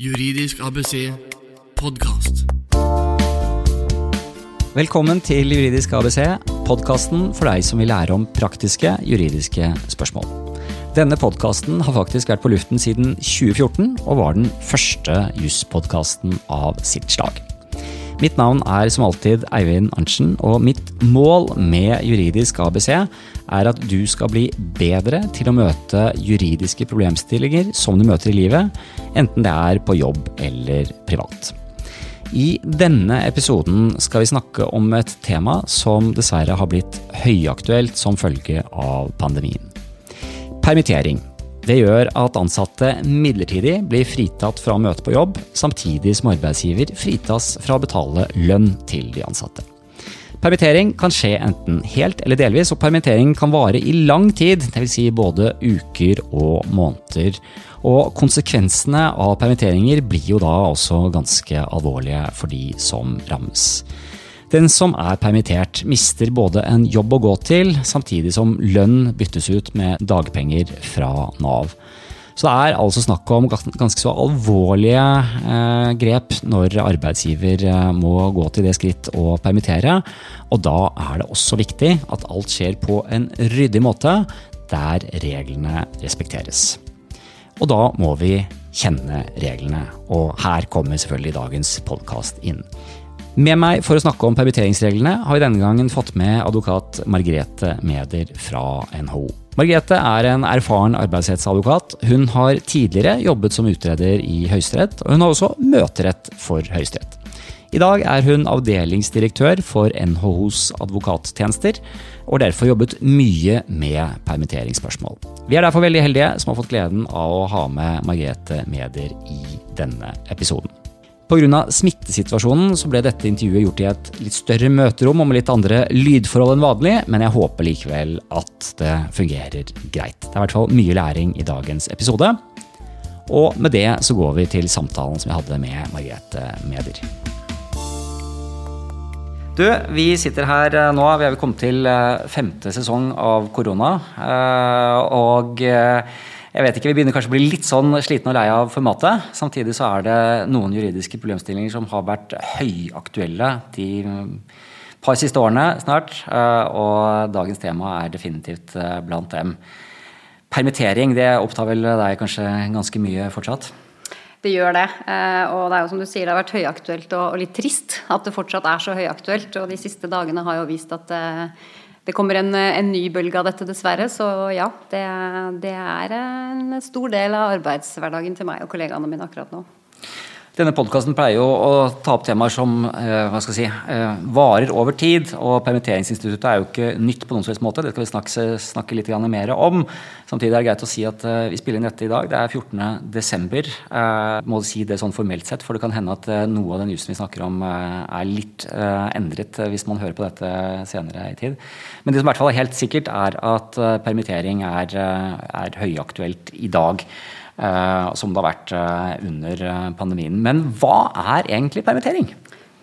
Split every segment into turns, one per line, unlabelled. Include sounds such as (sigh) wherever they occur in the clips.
Juridisk ABC podkast.
Velkommen til Juridisk ABC, podkasten for deg som vil lære om praktiske juridiske spørsmål. Denne podkasten har faktisk vært på luften siden 2014, og var den første jusspodkasten av sitt slag. Mitt navn er som alltid Eivind Arntzen, og mitt mål med Juridisk ABC er at du skal bli bedre til å møte juridiske problemstillinger som du møter i livet, enten det er på jobb eller privat. I denne episoden skal vi snakke om et tema som dessverre har blitt høyaktuelt som følge av pandemien. Permittering. Det gjør at ansatte midlertidig blir fritatt fra å møte på jobb, samtidig som arbeidsgiver fritas fra å betale lønn til de ansatte. Permittering kan skje enten helt eller delvis, og permittering kan vare i lang tid, dvs. Si både uker og måneder. Og konsekvensene av permitteringer blir jo da også ganske alvorlige for de som rammes. Den som er permittert, mister både en jobb å gå til, samtidig som lønn byttes ut med dagpenger fra Nav. Så det er altså snakk om ganske så alvorlige eh, grep når arbeidsgiver eh, må gå til det skritt å permittere. Og da er det også viktig at alt skjer på en ryddig måte, der reglene respekteres. Og da må vi kjenne reglene, og her kommer selvfølgelig dagens podkast inn. Med meg for å snakke om permitteringsreglene har vi denne gangen fått med advokat Margrethe Meder fra NHO. Margrethe er en erfaren arbeidsrettsadvokat. Hun har tidligere jobbet som utreder i Høyesterett, og hun har også møterett for Høyesterett. I dag er hun avdelingsdirektør for NHOs advokattjenester, og derfor jobbet mye med permitteringsspørsmål. Vi er derfor veldig heldige som har fått gleden av å ha med Margrethe Meder i denne episoden. Pga. smittesituasjonen så ble dette intervjuet gjort i et litt større møterom og med litt andre lydforhold enn vanlig, men jeg håper likevel at det fungerer greit. Det er i hvert fall mye læring i dagens episode. Og med det så går vi til samtalen som vi hadde med Margrethe Meder. Du, vi sitter her eh, nå. Vi er kommet til eh, femte sesong av korona. Eh, og jeg vet ikke, Vi begynner kanskje å bli litt sånn slitne og lei av formatet. Samtidig så er det noen juridiske problemstillinger som har vært høyaktuelle de par siste årene snart. Eh, og dagens tema er definitivt eh, blant dem. Permittering det opptar vel deg kanskje ganske mye fortsatt?
Det gjør det. Eh, og det er jo som du sier, det har vært høyaktuelt og litt trist at det fortsatt er så høyaktuelt. Og de siste dagene har jo vist at det kommer en, en, ny bølge av dette, dessverre. Så ja, det, det, er en stor del av arbeidshverdagen til meg og kollegaene mine akkurat nå.
Denne podkasten pleier jo å ta opp temaer som eh, si, eh, varer over tid. og Permitteringsinstituttet er jo ikke nytt på noen slags måte. Det skal vi snakke, snakke litt mer om. Samtidig er det greit å si at eh, vi spiller inn dette i dag. Det er 14.12. Må si det sånn formelt sett, for det kan hende at noe av den jusen vi snakker om er litt endret hvis man hører på dette senere i tid. Men det som i hvert fall er helt sikkert, er at permittering er, er høyaktuelt i dag. Eh, som det har vært eh, under eh, pandemien. Men hva er egentlig permittering?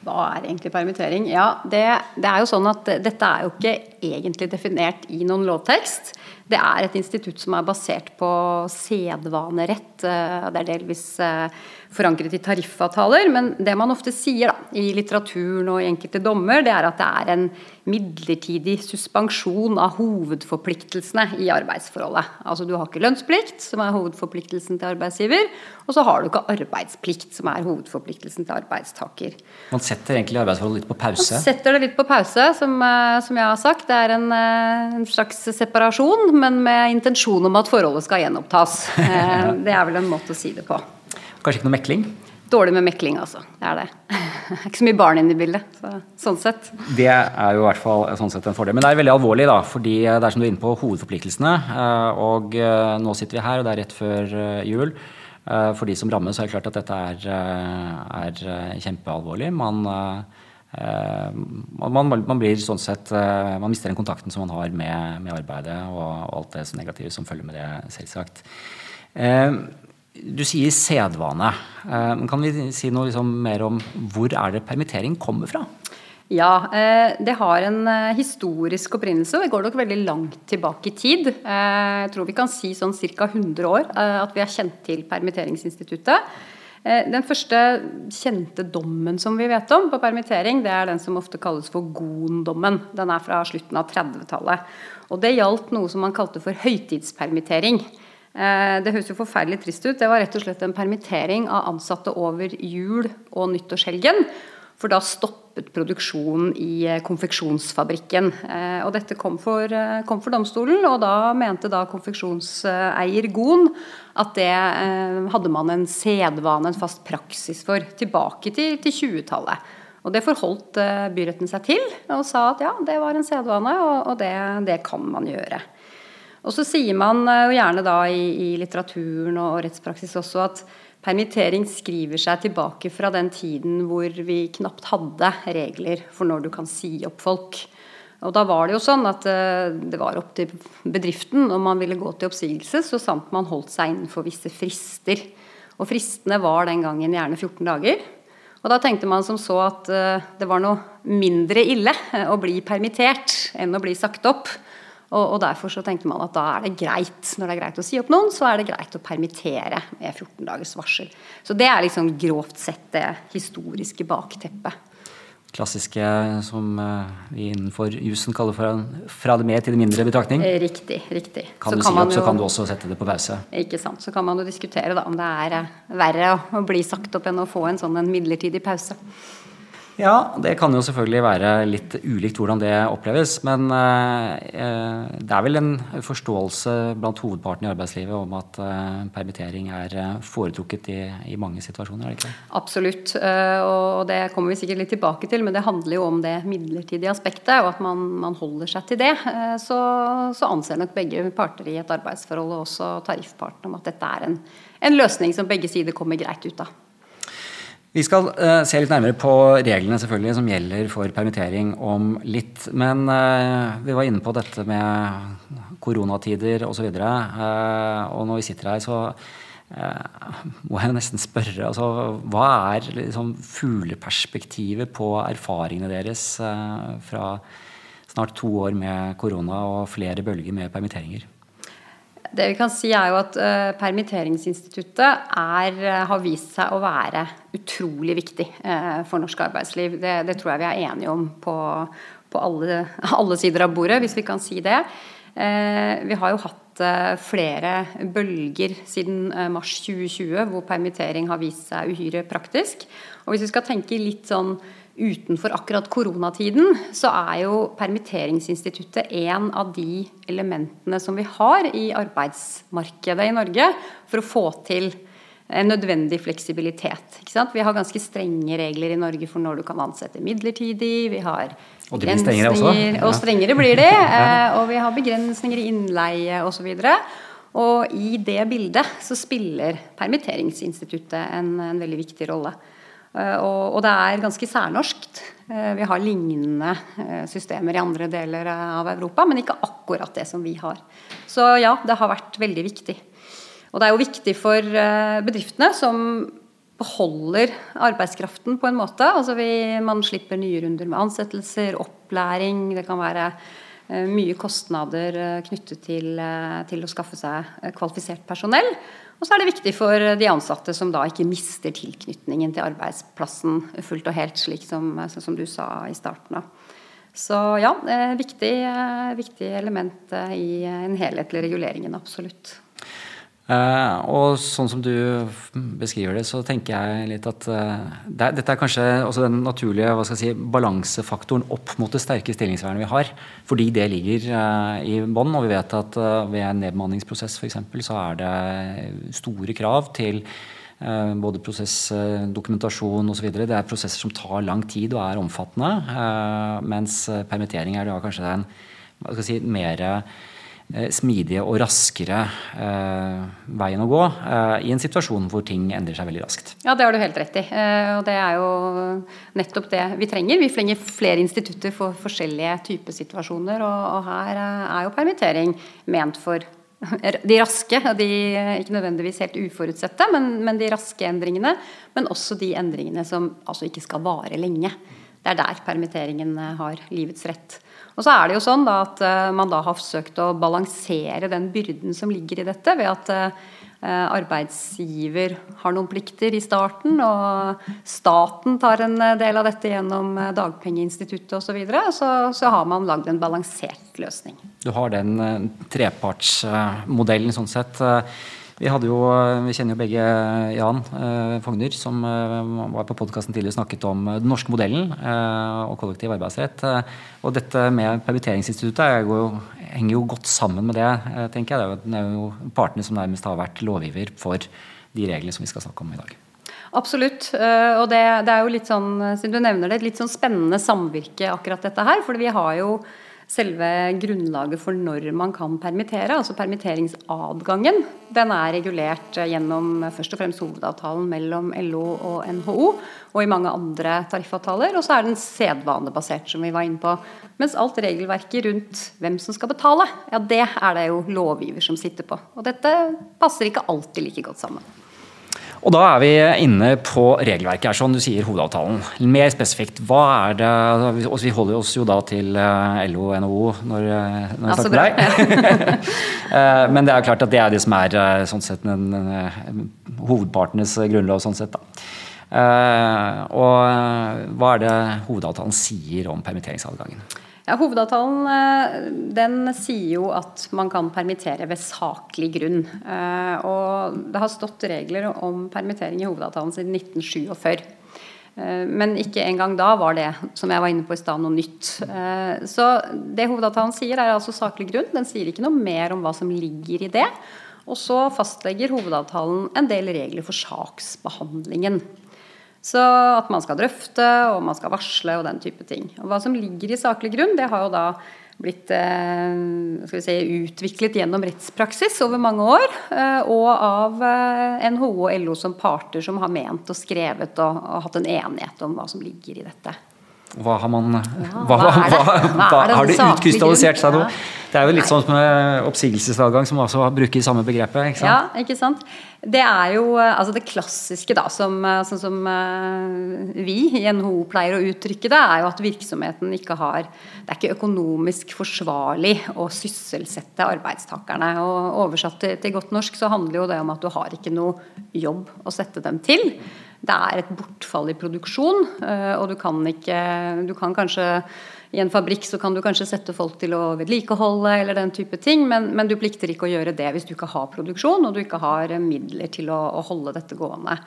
Hva er egentlig permittering? Ja, det, det, er jo sånn at Dette er jo ikke egentlig definert i noen lovtekst. Det er et institutt som er basert på sedvanerett. Det er delvis forankret i tariffavtaler. Men det man ofte sier da, i litteraturen og i enkelte dommer, det er at det er en midlertidig suspensjon av hovedforpliktelsene i arbeidsforholdet. Altså du har ikke lønnsplikt, som er hovedforpliktelsen til arbeidsgiver, og så har du ikke arbeidsplikt, som er hovedforpliktelsen til arbeidstaker.
Man setter egentlig arbeidsforholdet litt på pause?
Man setter det litt på pause, som, eh, som jeg har sagt. Det er en, eh, en, slags separasjon, men med intensjon om at forholdet skal gjenopptas. Eh, (laughs) det er vel en måte å si det på.
Kanskje ikke noe mekling?
Dårlig med mekling, altså. Det er det. (laughs) ikke så mye barn inne i bildet. Så, sånn sett.
Det er jo i hvert fall sånn sett en fordel. Men det er veldig alvorlig, da. Fordi det er som du er inne på hovedforpliktelsene. Eh, og eh, nå sitter vi her, og det er rett før eh, jul. For de som rammes, er det klart at dette er, er kjempealvorlig. Man, man, man, blir sånn sett Man mister den kontakten som man har med, med arbeidet, og alt det negative som følger med det, selvsagt. Du sier sedvane. Eh, kan vi si noe liksom mer om hvor er det permittering kommer fra?
Ja, eh, det har en eh, historisk opprinnelse, og det går nok veldig langt tilbake i tid. Jeg tror vi kan si sånn ca. 100 år at vi har kjent til permitteringsinstituttet. Den første kjente dommen som vi vet om på permittering, det er den som ofte kalles for Gon-dommen. Den er fra slutten av 30-tallet. Og det gjaldt noe som man kalte for høytidspermittering. Det høres jo forferdelig trist ut. Det var rett og slett en permittering av ansatte over jul og nyttårshelgen. For da stoppet produksjonen i eh, konfeksjonsfabrikken. Eh, og dette kom for, eh, kom for domstolen, og da mente da konfeksjonseier Gon at det hadde man en sedvane, en fast praksis for, tilbake til, til 20-tallet. Og det forholdt byretten seg til, og sa at ja, det var en sedvane, og, det, det, kan man gjøre. Og så sier man gjerne da i, i litteraturen og rettspraksis også at Permittering skriver seg tilbake fra den tiden hvor vi knapt hadde regler for når du kan si opp folk. Og da var det jo sånn at eh, det var opp til bedriften om man ville gå til oppsigelse, så sant man holdt seg innenfor visse frister. Og fristene var den gangen gjerne 14 dager. Og da tenkte man som så at eh, det var noe mindre ille å bli permittert enn å bli sagt opp. Og, og, derfor så tenkte man at da er det greit, når det er greit å si opp noen, så er det greit å permittere med 14 dagers varsel. Så det er liksom grovt sett det historiske bakteppet.
Klassiske som eh, vi innenfor jussen kaller for fra det mer til det mindre betraktning?
Eh, riktig. riktig.
Kan så du kan si opp, jo, så kan du også sette det på pause?
Ikke sant. Så kan man jo diskutere da, om det er eh, verre å bli sagt opp enn å få en sånn en midlertidig pause.
Ja, det kan jo selvfølgelig være litt ulikt hvordan det oppleves. Men eh, det er vel en forståelse blant hovedparten i arbeidslivet om at eh, permittering er eh, foretrukket i, i, mange situasjoner, er det ikke det?
Absolutt, eh, og det kommer vi sikkert litt tilbake til. Men det handler jo om det midlertidige aspektet, og at man, man holder seg til det. Eh, så, så, anser nok begge parter i et arbeidsforhold, og også tariffpartene, om at dette er en, en løsning som begge sider kommer greit ut av.
Vi skal uh, se litt nærmere på reglene selvfølgelig som gjelder for permittering om litt. Men uh, vi var inne på dette med koronatider osv. Og, uh, og når vi sitter her, så må jeg nesten spørre altså, Hva er liksom, fugleperspektivet på erfaringene deres fra snart to år med korona og flere bølger med permitteringer?
Det vi kan si er jo at uh, Permitteringsinstituttet er, uh, har vist seg å være utrolig viktig uh, for norsk arbeidsliv. Det, det, tror jeg vi er enige om på, på alle, (laughs) alle, sider av bordet, hvis vi kan si det. vi har jo hatt flere bølger siden mars 2020 hvor permittering har vist seg uhyre praktisk. Og hvis vi skal tenke litt sånn utenfor akkurat koronatiden, så er jo permitteringsinstituttet en av de elementene som vi har i arbeidsmarkedet i Norge for å få til en nødvendig fleksibilitet. Vi har ganske strenge regler i Norge for når du kan ansette midlertidig. Vi har
og de blir strengere også? Ja.
Og strengere blir de. (laughs) Eh, og vi har begrensninger i innleie osv. Og, og i det bildet så spiller permitteringsinstituttet en, en veldig viktig rolle. Eh, og, det er ganske særnorskt. Eh, vi har lignende eh, systemer i andre deler av Europa, men ikke akkurat det som vi har. Så ja, det har vært veldig viktig. Og det er jo viktig for bedriftene som beholder arbeidskraften på en måte. Altså vi, man slipper nye runder med ansettelser, opplæring. Det kan være mye kostnader knyttet til, til å skaffe seg kvalifisert personell. Og så er det viktig for de ansatte som da ikke mister tilknytningen til arbeidsplassen fullt og helt, slik som, sånn som du sa i starten av. Så ja, viktig, viktig element i en helhetlig reguleringen, absolutt.
Uh, og sånn som du beskriver det, så tenker jeg litt at uh, det, dette er kanskje også den naturlige si, balansefaktoren opp mot det sterke stillingsvernet vi har. Fordi det ligger uh, i bånn, og vi vet at ved en nedbemanningsprosess f.eks. så er det store krav til både prosessdokumentasjon osv. Det er prosesser som tar lang tid og er omfattende. mens permittering er da kanskje den hva skal jeg si, mer Eh, smidige og raskere eh, veien å gå eh, i en situasjon hvor ting endrer seg veldig raskt.
Ja, det har du helt rett i. Eh, og det er jo nettopp det vi trenger. Vi trenger flere institutter for forskjellige typer situasjoner, og, og her eh, er jo permittering ment for de raske, de ikke nødvendigvis helt uforutsette, men, men, de raske endringene. Men også de endringene som altså ikke skal vare lenge. Det er der permitteringen har livets rett. Og så er det jo sånn da at uh, man da har forsøkt å balansere den byrden som ligger i dette, ved at Eh, arbeidsgiver har noen plikter i starten, og staten tar en del av dette gjennom eh, dagpengeinstituttet osv. Så, videre, så så har man lagd en balansert løsning.
Du har den eh, trepartsmodellen sånn sett. Vi, jo, vi, kjenner jo begge Jan eh, Fogner, som eh, var på podkasten tidligere og snakket om den norske modellen eh, og kollektiv arbeidsrett. og dette med permitteringsinstituttet jo, henger jo godt sammen med det, tenker jeg. Det er jo partene som nærmest har vært lovgiver for de reglene som vi skal snakke om i dag.
Absolutt. Og det, det, er jo litt sånn, siden du nevner det, et litt sånn spennende samvirke akkurat dette her. For vi har jo selve grunnlaget for når man kan permittere, altså permitteringsadgangen, den er regulert gjennom først og fremst hovedavtalen mellom LO og NHO, og i mange andre tariffavtaler. Og så er den sedvanebasert, som vi var inne på. Mens alt regelverket rundt hvem som skal betale, ja det er det jo lovgiver som sitter på. Og dette passer ikke alltid like godt sammen.
Og da er vi inne på regelverket, er sånn du sier hovedavtalen. Mer spesifikt, hva er det og Vi holder oss jo da til eh, LO og NHO når, eh, når vi snakker med deg. (laughs) Men det er klart at det er det som er eh, sånn sett den, hovedpartenes grunnlov. sånn sett da. Og hva er det hovedavtalen sier om permitteringsadgangen?
Ja, Hovedavtalen eh, den sier jo at man kan permittere ved saklig grunn. Eh, og det har stått regler om permittering i hovedavtalen siden 1947. Eh, men ikke engang da var det som jeg var inne på i stad, noe nytt. Så det hovedavtalen sier, er altså saklig grunn. Den sier ikke noe mer om hva som ligger i det. Og så fastlegger hovedavtalen en del regler for saksbehandlingen. Så at man skal drøfte, og man skal varsle og den type ting. Og Hva som ligger i saklig grunn, det har jo da blitt eh, si, utviklet gjennom rettspraksis over mange år. Eh, og av eh, NHO og LO som parter som har ment og skrevet og, og hatt en enighet om hva som ligger i dette.
Hva har man ja, hva, hva, hva, Har det utkrystallisert seg noe? Det er jo litt sånn med oppsigelsesadgang, som også bruker samme begrepet.
Ikke sant? Ja, ikke sant? Det er jo eh, altså det klassiske, da, som, eh, sånn som uh, vi i NHO pleier å uttrykke det, er jo at virksomheten ikke har Det er ikke økonomisk forsvarlig å sysselsette arbeidstakerne. Og oversatt til, til godt norsk så handler jo det om at du har ikke noe jobb å sette dem til. Det er et bortfall i produksjon, uh, og du kan ikke Du kan kanskje i en fabrikk så kan du kanskje sette folk til å vedlikeholde eller den type ting, men, men, du plikter ikke å gjøre det hvis du ikke har produksjon og du ikke har midler til å, å holde dette gående.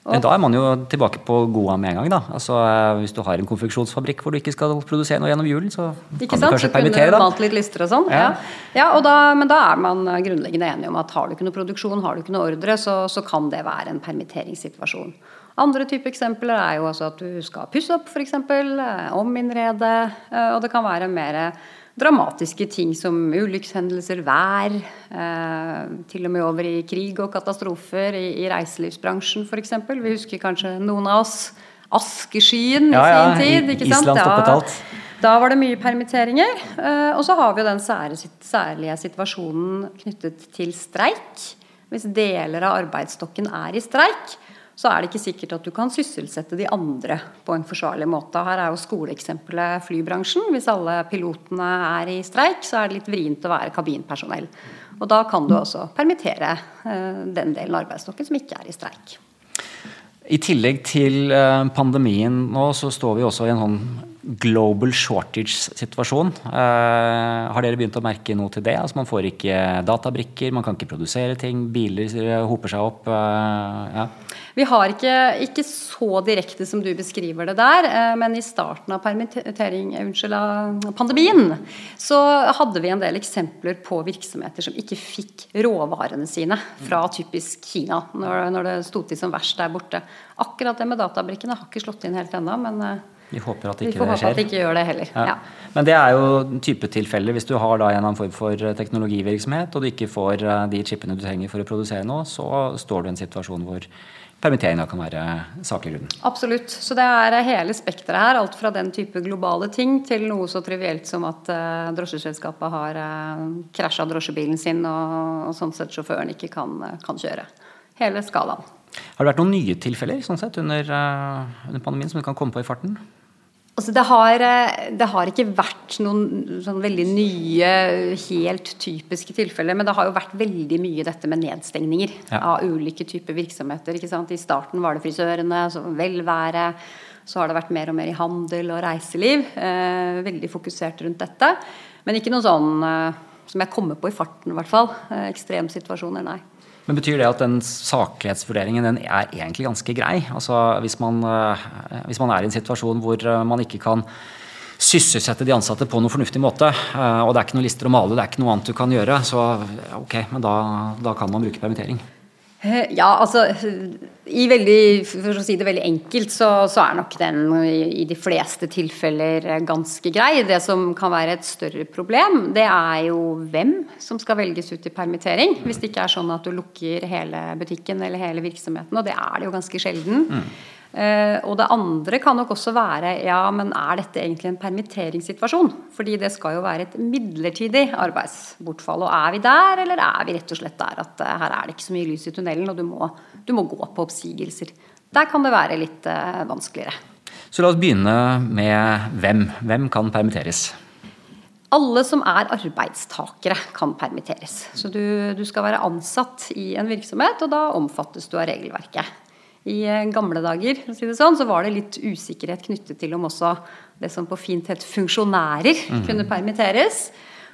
Og, men da er man jo tilbake på Goa med en gang. da. Altså, eh, Hvis du har en konfeksjonsfabrikk hvor du ikke skal produsere noe gjennom julen, så kan sant? du kanskje permittere.
da. Malt litt lister og sånn. Ja. Ja. ja og da, men da er man grunnleggende enige om at har du ikke noe produksjon, har du ikke noe ordre, så, så kan det være en permitteringssituasjon. Andre typer eksempler er jo altså at du skal pusse opp, f.eks. Eh, ominnrede. Eh, og det kan være mer dramatiske ting som ulykkeshendelser, vær. Eh, til og med over i krig og katastrofer i, i reiselivsbransjen f.eks. Vi husker kanskje noen av oss askeskyen ja, i sin tid. ikke sant?
Alt.
Da var det mye permitteringer. Og så har vi jo den særlige situasjonen knyttet til streik. Hvis deler av arbeidsstokken er i streik, så er det ikke sikkert at du kan sysselsette de andre på en forsvarlig måte. Her er jo skoleeksempelet flybransjen. Hvis alle pilotene er i streik, så er det litt vrient å være kabinpersonell. Og da kan du også permittere eh, den delen av arbeidsstokken som ikke er i streik.
I tillegg til eh, pandemien nå, så står vi også i en sånn global shortage-situasjon. Uh, har dere begynt å merke noe til det? Altså Man får ikke databrikker, man kan ikke produsere ting, biler hoper seg opp. Uh, ja.
Vi har ikke, ikke, så direkte som du beskriver det der, uh, men i starten av unnskyld, pandemien så hadde vi en del eksempler på virksomheter som ikke fikk råvarene sine fra typisk Kina når, når det sto til som verst der borte. Akkurat det med databrikkene har ikke slått inn helt ennå, men
vi håper at ikke
Vi får
det
skjer. Håpe at det ikke gjør det heller. Ja. Ja.
Men det er jo en type tilfelle hvis du har da en form for eh, teknologivirksomhet, og du ikke får eh, de chipene du trenger for å produsere noe, så står du i en situasjon hvor permittering kan være saklig grunn.
Absolutt. Så det er hele spekteret her. Alt fra den type globale ting til noe så trivielt som at uh, drosjeselskapet har uh, krasja drosjebilen sin, og, og, sånn sett sjåføren ikke kan, kan, kjøre. Hele skalaen.
Har det vært noen nye tilfeller sånn sett under, uh, under pandemien som du kan komme på i farten?
Altså det, har, eh, det har ikke vært noen sånn veldig nye, helt typiske tilfeller. Men det har jo vært veldig mye dette med nedstengninger ja. av ulike typer virksomheter. ikke sant? I starten var det frisørene, så velvære. Så har det vært mer og mer i handel og reiseliv. Eh, veldig fokusert rundt dette. Men ikke noe sånn eh, som jeg kommer på i farten, i hvert fall. Eh, ekstremsituasjoner, nei.
Men Betyr det at den saklighetsvurderingen den er egentlig ganske grei? Altså hvis man, eh, hvis man er i en situasjon hvor eh, man ikke kan sysselsette de ansatte på noen fornuftig måte, eh, og det er ikke noen lister å male, det er ikke noe annet du kan gjøre, så ok, men da, da kan man bruke permittering?
Eh, ja, altså i veldig, For å si det veldig enkelt, så, så er nok den i, i, de fleste tilfeller ganske grei. Det som kan være et større problem, det er jo hvem som skal velges ut i permittering. Hvis det ikke er sånn at du lukker hele butikken eller hele virksomheten, og det er det jo ganske sjelden. Mm. Uh, og det andre kan nok også være ja, men er dette egentlig en permitteringssituasjon? Fordi det skal jo være et midlertidig arbeidsbortfall. Og er vi der, eller er vi rett og slett der at uh, her er det ikke så mye lys i tunnelen, og du må, du må gå på oppsigelser? Der kan det være litt uh, vanskeligere.
Så la oss begynne med hvem. Hvem kan permitteres?
Alle som er arbeidstakere kan permitteres. Så du, du skal være ansatt i en virksomhet, og da omfattes du av regelverket. I eh, gamle dager si sånn, så var det litt usikkerhet knyttet til om også det som på fint het funksjonærer mm. kunne permitteres.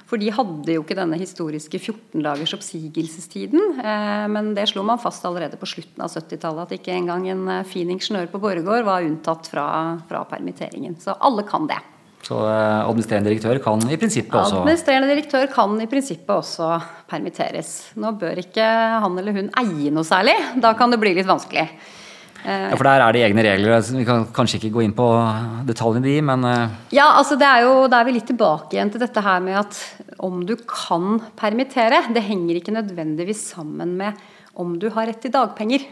For de hadde jo ikke denne historiske 14 dagers oppsigelsestiden. Eh, men det slo man fast allerede på slutten av 70-tallet, at ikke engang en eh, fin ingeniør på Borregaard var unntatt fra, fra, permitteringen. Så alle kan det.
Så eh, administrerende direktør kan i prinsippet også
Administrerende direktør kan i prinsippet også permitteres. Nå bør ikke han eller hun eie noe særlig. Da kan det bli litt vanskelig.
Ja, For der er det egne regler. Altså, vi kan kanskje ikke gå inn på detaljene i de, men eh,
Ja, altså det er jo, Da er vi litt tilbake igjen til dette her med at om du kan permittere, det henger ikke nødvendigvis sammen med om du har rett til dagpenger.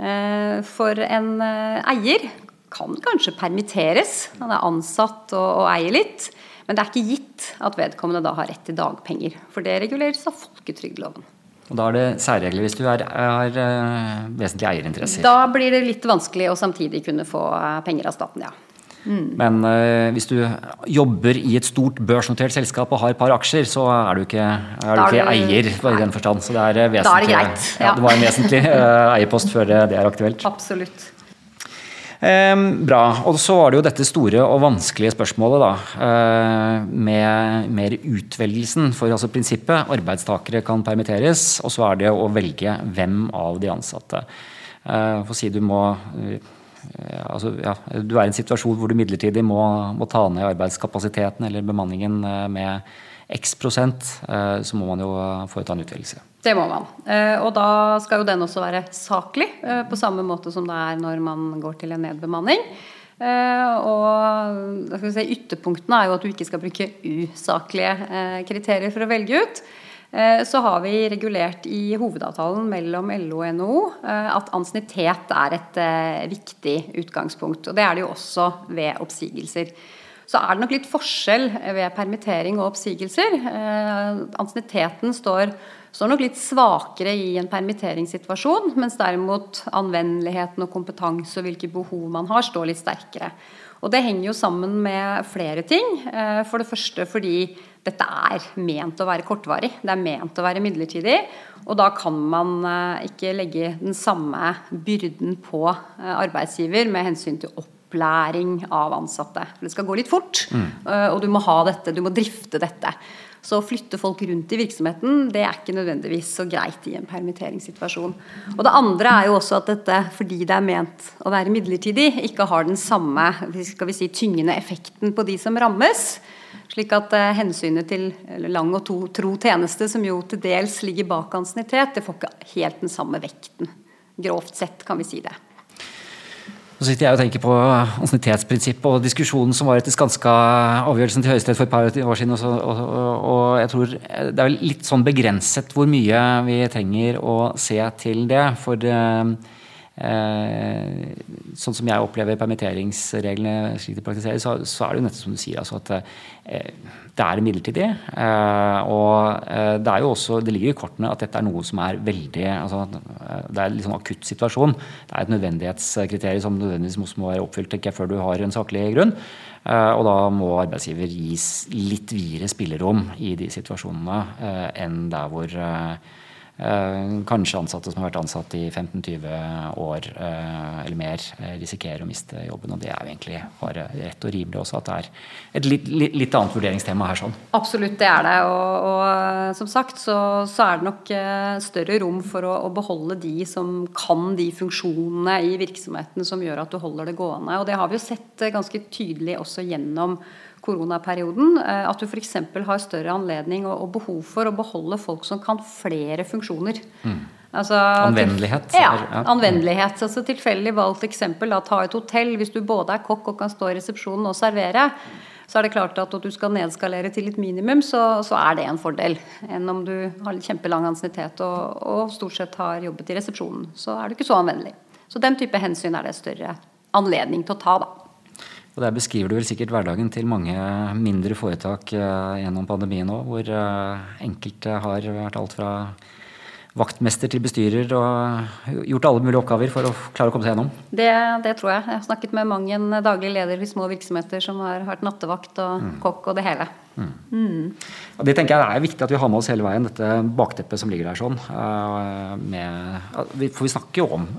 Eh, for en eh, eier kan kanskje permitteres. Han er ansatt og, og eier litt. Men det er ikke gitt at vedkommende da har rett til dagpenger. For det reguleres av folketrygdloven.
Og Da er det særregler hvis du har, har uh, vesentlige eierinteresser.
Da blir det litt vanskelig å samtidig kunne få eh, penger av staten, ja.
Mm. Men uh, hvis du jobber i et stort børsnotert selskap og har et par aksjer, så er du ikke, er du ikke eier i den forstand. Så det er vesentlig. Da er det greit. Ja. ja det var en vesentlig uh, eierpost før det er aktuelt.
Absolutt.
Eh, bra. Og så var det jo dette store og vanskelige spørsmålet da, eh, med mer utvelgelsen. For altså prinsippet arbeidstakere kan permitteres, og så er det å velge hvem av de ansatte. Eh, for å si du må eh, altså, ja, Du er i en situasjon hvor du midlertidig må, må ta ned arbeidskapasiteten eller bemanningen med x prosent, eh, så må man jo foreta en utvelgelse.
Det må man. Eh, og da skal jo den også være saklig, eh, på samme måte som det er når man går til en nedbemanning. Og si, ytterpunktene er jo at du ikke skal bruke usaklige kriterier for å velge ut. Så har vi regulert i hovedavtalen mellom LO og NHO at ansiennitet er et viktig utgangspunkt. Og det er det jo også ved oppsigelser så er det nok litt forskjell ved permittering og oppsigelser. Eh, ansienniteten står, står, nok litt svakere i en permitteringssituasjon, mens derimot anvendeligheten og kompetanse og hvilke behov man har, står litt sterkere. Og det henger jo sammen med flere ting. Eh, for det første fordi dette er ment å være kortvarig. Det er ment å være midlertidig. Og da kan man eh, ikke legge den samme byrden på arbeidsgiver med hensyn til opp opplæring av ansatte. For Det skal gå litt fort, mm. Eh, og du må ha dette, du må drifte dette. Så å flytte folk rundt i virksomheten det er ikke nødvendigvis så greit i en permitteringssituasjon. Og Det andre er jo også at dette, fordi det er ment å være midlertidig, ikke har den samme skal vi si, tyngende effekten på de som rammes. Slik at eh, hensynet til lang og to, tro tjeneste, som jo til dels ligger bak ansiennitet, det får ikke helt den samme vekten. Grovt sett kan vi si det.
Så sitter jeg og tenker på ansiennitetsprinsippet og diskusjonen som var etter Skanska-avgjørelsen til Høyesterett for et par år siden. Og, og, og, jeg tror det er litt sånn begrenset hvor mye vi trenger å se til det. For eh, eh, Sånn som jeg opplever permitteringsreglene slik de praktiseres, så, så er det jo nettopp som du sier, altså at eh, det er midlertidig. Eh, og eh, det er jo også, det ligger i kortene at dette er noe som er veldig altså, eh, Det er sånn akutt situasjon. Det er et nødvendighetskriterium som nødvendigvis må være oppfylt ikke før du har en saklig grunn. Eh, og da må arbeidsgiver gis litt videre spillerom i de situasjonene enn der hvor Eh, kanskje ansatte som har vært ansatt i 15-20 år eh, eller mer, eh, risikerer å miste jobben. Og det er jo egentlig bare rett og rimelig også at det er et litt, litt annet vurderingstema her. sånn.
Absolutt, det er det. Og, og som sagt så, så, er det nok større rom for å, å, beholde de som kan de funksjonene i virksomheten som gjør at du holder det gående. Og det har vi jo sett ganske tydelig også gjennom koronaperioden. Eh, at du f.eks. har større anledning og, og, behov for å beholde folk som kan flere funksjoner. Mm.
Altså, anvendelighet?
Ja, anvendelighet. Altså Tilfeldig valgt eksempel. Da, ta et hotell. Hvis du både er kokk og kan stå i resepsjonen og servere, så er det klart at når du skal nedskalere til et minimum, så, så, er det en fordel. Enn om du har kjempelang ansiennitet og, og, stort sett har jobbet i resepsjonen. Så er du ikke så anvendelig. Så den type hensyn er det større anledning til å ta, da.
Og Der beskriver du vel sikkert hverdagen til mange mindre foretak uh, gjennom pandemien òg, hvor uh, enkelte har vært alt fra vaktmester til bestyrer og gjort alle mulige oppgaver for å klare å komme seg gjennom?
Det, det tror jeg. Jeg har snakket med mange en daglig leder i små virksomheter som har vært nattevakt og mm. kokk og det hele. Mm.
Mm. Og det tenker jeg er viktig at vi har med oss hele veien, dette bakteppet som ligger der sånn. Uh, med, for vi snakker jo om,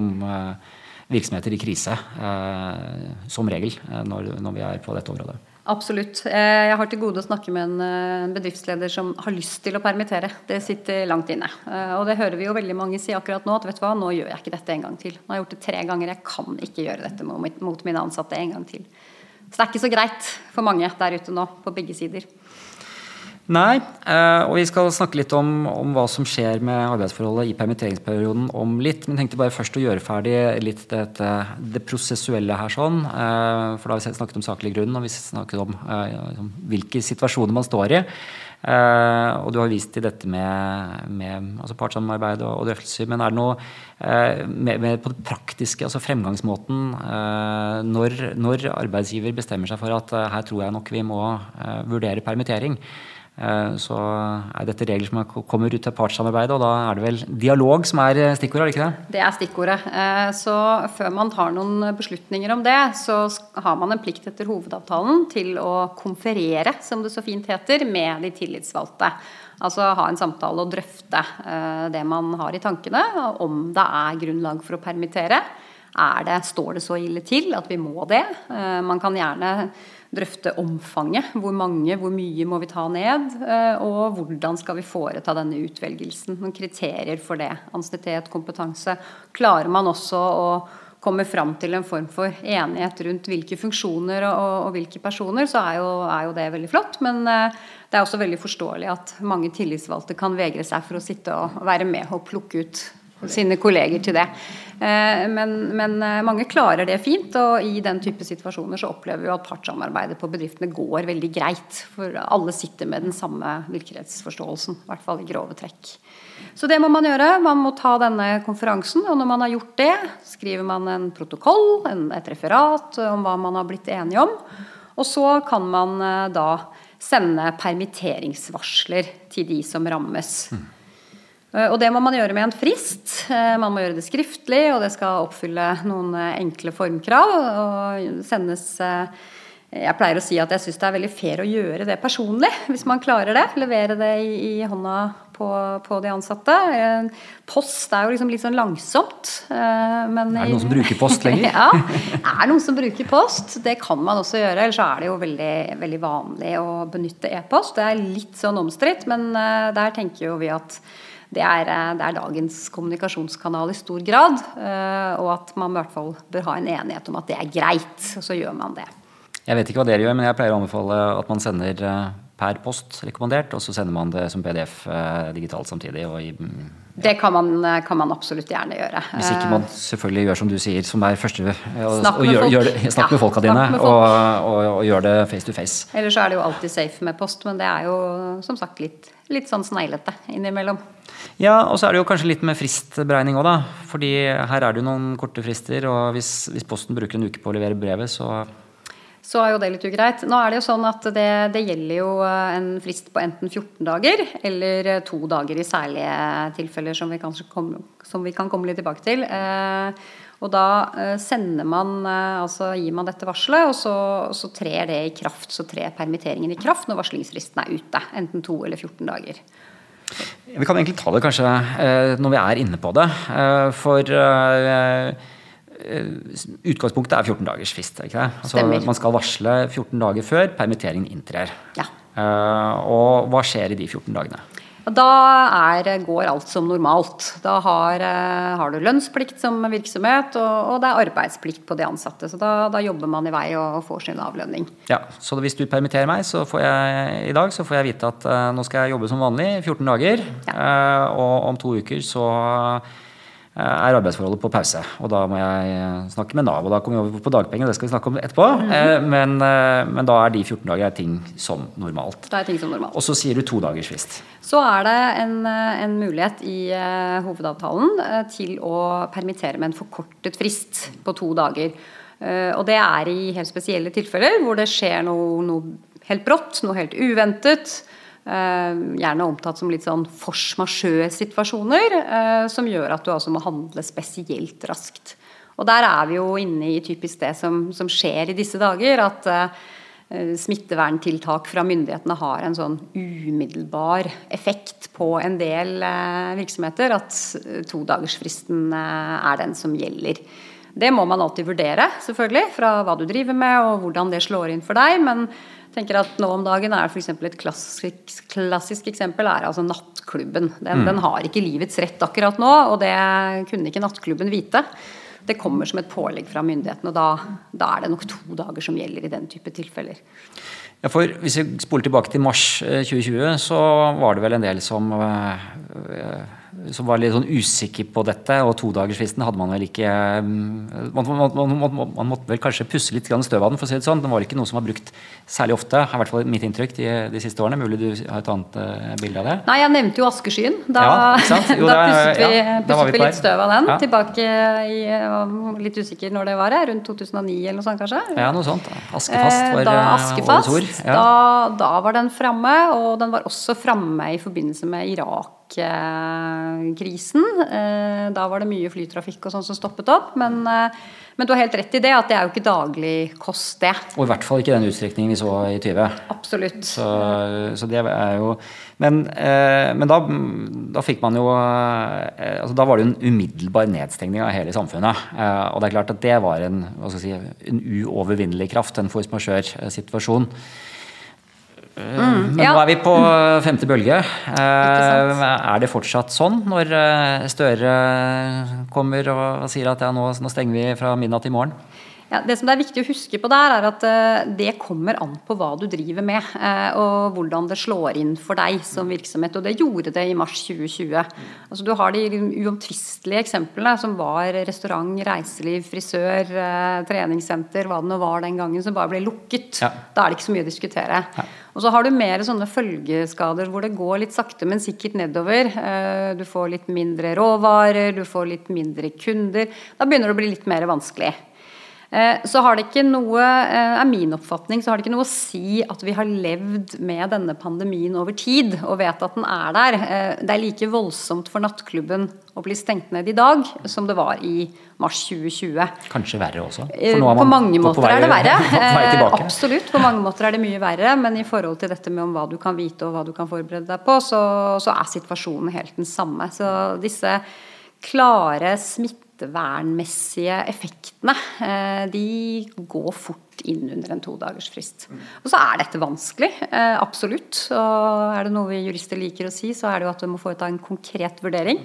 om virksomheter i krise, eh, som regel, eh, når, når, vi er på dette området.
Absolutt. Eh, jeg har til gode å snakke med en bedriftsleder som har lyst til å permittere. Det sitter langt inne. Og det hører vi jo veldig mange si akkurat nå, at vet du hva, nå gjør jeg ikke dette en gang til. Nå har jeg gjort det tre ganger, jeg kan ikke gjøre dette mot mine ansatte en gang til. Så det er ikke så greit for mange der ute nå, på begge sider.
Nei, eh, og vi skal snakke litt om, om, hva som skjer med arbeidsforholdet i permitteringsperioden om litt. Men tenkte bare først å gjøre ferdig litt dette, det prosessuelle her sånn. Eh, for da har vi snakket om saklig grunn, og vi snakket om om hvilke situasjoner man står i. og du har vist til dette med, med altså partssamarbeid og, og, drøftelser. Men er det noe mer på det praktiske, altså fremgangsmåten, når, når, arbeidsgiver bestemmer seg for at her tror jeg nok vi må vurdere permittering? Eh, så er dette regler som kommer ut til partssamarbeidet, og da er det vel dialog som er eh, stikkordet, er det ikke det?
Det er stikkordet. Eh, så før man tar noen beslutninger om det, så har man en plikt etter hovedavtalen til å konferere, som det så fint heter, med de tillitsvalgte. Altså ha en samtale og drøfte det man har i tankene, om det er grunnlag for å permittere. Det, står det så ille til at vi må det? Man kan gjerne drøfte omfanget. Hvor mange, hvor mye må vi ta ned? Eh, og hvordan skal vi foreta denne utvelgelsen? Noen kriterier for det. Ansiennitet, kompetanse. Klarer man også å komme fram til en form for enighet rundt hvilke funksjoner og, og hvilke personer, så er jo, er jo, det veldig flott. Men uh, det er også veldig forståelig at mange tillitsvalgte kan vegre seg for å sitte og være med og plukke ut sine kolleger til det. Eh, men, men, eh, mange klarer det fint, og i den type situasjoner så opplever vi at partssamarbeidet på bedriftene går veldig greit. For alle sitter med den samme virkelighetsforståelsen, i hvert fall i grove trekk. Så det må man gjøre. Man må ta denne konferansen, og når man har gjort det, skriver man en protokoll, et referat om hva man har blitt enige om. Og så kan man eh, da sende permitteringsvarsler til de som rammes. Mm. Eh, og det må man gjøre med en frist. Eh, man må gjøre det skriftlig, og det skal oppfylle noen eh, enkle formkrav. og sendes jeg pleier å si at jeg syns det er veldig fair å gjøre det personlig, hvis man klarer det. Levere det i, i hånda på, på, de ansatte. Post er jo liksom litt sånn langsomt.
Men er det noen som bruker post lenger? (laughs)
ja, det er noen som bruker post. Det kan man også gjøre. Ellers er det jo veldig, veldig vanlig å benytte e-post. Det er litt sånn omstridt, men der tenker jo vi at det er, eh, det er, dagens kommunikasjonskanal i stor grad. Eh, og at man i hvert fall bør ha en enighet om at det er greit. Og så gjør man det.
Jeg vet ikke hva dere gjør, men jeg pleier å anbefale at man sender eh, per post rekommandert, og så sender man det som PDF digitalt samtidig. I,
mm, ja. Det kan man, kan man, absolutt gjerne gjøre.
Hvis ikke man selvfølgelig gjør som du sier, som er første Snakk med, gjør, gjør det, snakk ja, med folka dine, med folk. og, og, og, gjør det face to face.
Ellers er det jo alltid safe med post, men det er jo som sagt litt, litt sånn sneglete innimellom.
Ja, og så er det jo kanskje litt med fristberegning òg, da. Fordi her er det jo noen korte frister, og hvis, hvis Posten bruker en uke på å levere brevet, så
så er jo det litt ugreit. Nå er det jo sånn at det, det, gjelder jo eh, en frist på enten 14 dager eller eh, to dager i særlige tilfeller, som vi, kom, som vi kan komme litt tilbake til. Eh, og da sender man, altså gir man dette varselet, og så, så, trer det i kraft. Så trer permitteringen i kraft når varslingsfristen er ute. Enten to eller 14 dager.
Vi kan egentlig ta det kanskje eh, når vi er inne på det. Eh, for eh, utgangspunktet er 14 dagers frist. Ikke det? Så man skal varsle 14 dager før permitteringen inntrer.
Ja.
Og hva skjer i de 14 dagene?
Da er, går alt som normalt. Da har, har, du lønnsplikt som virksomhet, og, og, det er arbeidsplikt på de ansatte. Så da, da, jobber man i vei og får sin avlønning.
Ja, Så hvis du permitterer meg så får jeg, i dag, så får jeg vite at uh, nå skal jeg jobbe som vanlig i 14 dager. Ja. Uh, og om to uker så Eh, er arbeidsforholdet på pause. Og da må jeg eh, snakke med Nav. Og da kommer vi over på dagpenger, det skal vi snakke om etterpå. Mm men, men, da er de 14 dager ting som normalt.
Det er ting som normalt.
Og så sier du to dagers frist.
Så er det en, en mulighet i uh, hovedavtalen til å permittere med en forkortet frist på to dager. Uh, og det er i helt spesielle tilfeller hvor det skjer noe, noe helt brått, noe helt uventet. Eh, gjerne omtatt som litt sånn force majeure-situasjoner, eh, som gjør at du altså må handle spesielt raskt. Og der er vi jo inne i typisk det som, som skjer i disse dager. At uh, smitteverntiltak fra myndighetene har en sånn umiddelbar effekt på en del uh, virksomheter. At todagersfristen uh, er den som gjelder. Det må man alltid vurdere, selvfølgelig, fra hva du driver med og hvordan det slår inn for deg. men tenker at nå om dagen er f.eks. et klassisk, klassisk, eksempel er altså nattklubben. Den, mm. den, har ikke livets rett akkurat nå, og det kunne ikke nattklubben vite. Det kommer som et pålegg fra myndighetene, og da, da er det nok to dager som gjelder i den type tilfeller.
Ja, for Hvis vi spoler tilbake til mars 2020, eh, så var det vel en del som eh, som var litt sånn usikker på dette, og todagersfristen hadde man vel ikke mm, man, man, man, man, måtte vel kanskje pusse litt støv av den, for å si det sånn. Den var ikke noe som var brukt særlig ofte, i hvert fall mitt inntrykk de, de siste årene. Mulig du har et annet uh, bilde av det?
Nei, jeg nevnte jo askeskyen. Da, ja, jo, (laughs) da pusset vi, ja, pusset vi, vi litt støv av den. Ja. Tilbake i Litt usikker når det var, rundt 2009 eller noe sånt kanskje?
Ja, noe sånt. Askefast
eh, var da, askefast, årets ord. Da, da var den framme, og den var også framme i forbindelse med Irak krisen. Eh, da var det mye flytrafikk og sånn som stoppet opp. Men, eh, men, du har helt rett i det, at det er jo ikke daglig kost, det.
Og i hvert fall ikke den utstrekningen vi så i 20.
Absolutt.
Så, så det er jo Men, eh, men da, da, fikk man jo altså Da var det jo en umiddelbar nedstengning av hele samfunnet. Og det er klart at det var en, si, en uovervinnelig kraft, en force majeure-situasjon. Mm, Men ja. nå er vi på femte bølge. Eh, er det fortsatt sånn når eh, Støre kommer og sier at ja, nå, nå stenger vi fra midnatt i morgen?
Ja, det som det er viktig å huske på der, er at uh, det kommer an på hva du driver med. Uh, og hvordan det slår inn for deg som virksomhet. Og det gjorde det i mars 2020. Altså, du har de uomtvistelige eksemplene som var restaurant, reiseliv, frisør, uh, treningssenter, hva det nå var den gangen, som bare ble lukket. Ja. Da er det ikke så mye å diskutere. Ja. Og så har du mer sånne følgeskader hvor det går litt sakte, men sikkert nedover. Du får litt mindre råvarer, du får litt mindre kunder. Da begynner det å bli litt mer vanskelig. Eh, så har det ikke noe, eh, er min oppfatning, så har det ikke noe å si at vi har levd med denne pandemien over tid og vet at den er der. Eh, det er like voldsomt for nattklubben å bli stengt ned i dag som det var i mars 2020.
Kanskje verre også?
på mange måter på vei, er det verre. (laughs) Absolutt, på mange måter er det mye verre. Men i forhold til dette med om hva du kan vite og hva du kan forberede deg på, så, så er situasjonen helt den samme. Så disse klare smitte smittevernmessige effektene, eh, de går fort inn under en todagersfrist. Og så er dette vanskelig, eh, absolutt. Og er det noe vi jurister liker å si, så er det jo at du må foreta en konkret vurdering.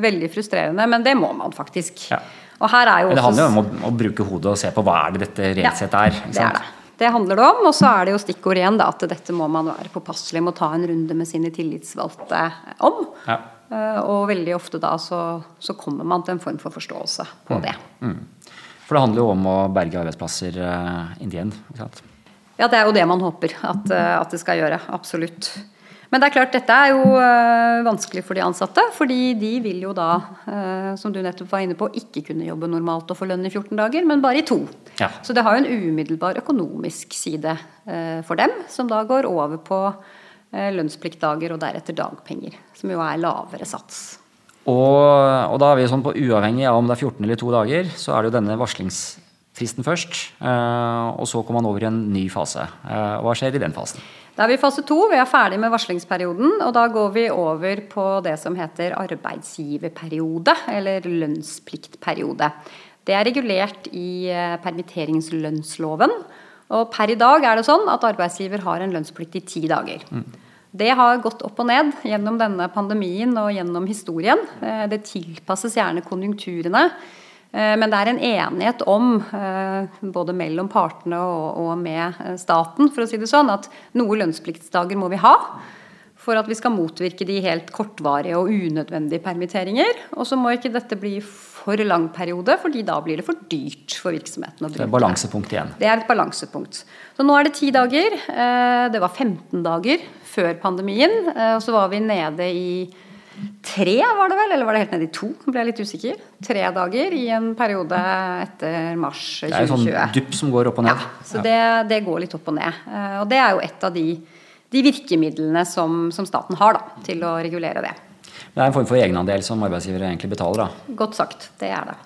Veldig frustrerende, men det må man faktisk. Ja.
Og her er jo også... Det handler jo om å, å, bruke hodet og se på hva er det dette reelt sett er.
Sant? Det er det. Det handler det om. Og så er det jo stikkord igjen da, at dette må man være påpasselig med å ta en runde med sine tillitsvalgte om. Ja. Eh, og veldig ofte da så, så, kommer man til en form for forståelse på mm. det. Mm.
For det handler jo om å berge arbeidsplasser uh, in the end, ikke sant?
Ja, det er jo det man håper at, uh, at det skal gjøre. Absolutt. Men det er klart, dette er jo vanskelig for de ansatte. Fordi de vil jo da, som du nettopp var inne på, ikke kunne jobbe normalt og få lønn i 14 dager, men bare i to.
Ja.
Så det har jo en umiddelbar økonomisk side for dem, som da går over på lønnspliktdager og deretter dagpenger. Som jo er lavere sats.
Og, og da er vi sånn på uavhengig av om det er 14 eller 2 dager, så er det jo denne varslingsfristen først. eh, og så kommer man over i en ny fase. Eh, hva skjer i den fasen?
Da er vi i fase to. Vi er ferdig med varslingsperioden. Og da går vi over på det som heter arbeidsgiverperiode, eller lønnspliktperiode. Det er regulert i eh, permitteringslønnsloven. Og per i dag er det sånn at arbeidsgiver har en lønnsplikt i ti dager. Det har gått opp og ned gjennom denne pandemien og gjennom historien. Eh, Det tilpasses gjerne konjunkturene. Eh, Men det er en enighet om, eh, både mellom partene og med staten, for å si det sånn, at noe lønnspliktsdager må vi ha. For at vi skal motvirke de helt kortvarige og unødvendige permitteringer. Og så må ikke dette bli for lang periode, fordi da blir det for dyrt for virksomheten.
Det er
et
balansepunkt igjen.
Det er et balansepunkt. Så nå er det ti dager. Eh, Det var 15 dager før pandemien. eh, Og så var vi nede i tre, var det vel? Eller var det helt nede i to? Jeg ble litt usikker. Tre dager i en periode etter mars 2020.
Det er jo sånn dupp som går opp og ned.
Ja, så det, det går litt opp og ned. Eh, Og det er jo et av de, de virkemidlene som, som staten har da, til å regulere det.
Det er en form for egenandel som arbeidsgivere egentlig betaler. da.
Godt sagt. Det er det.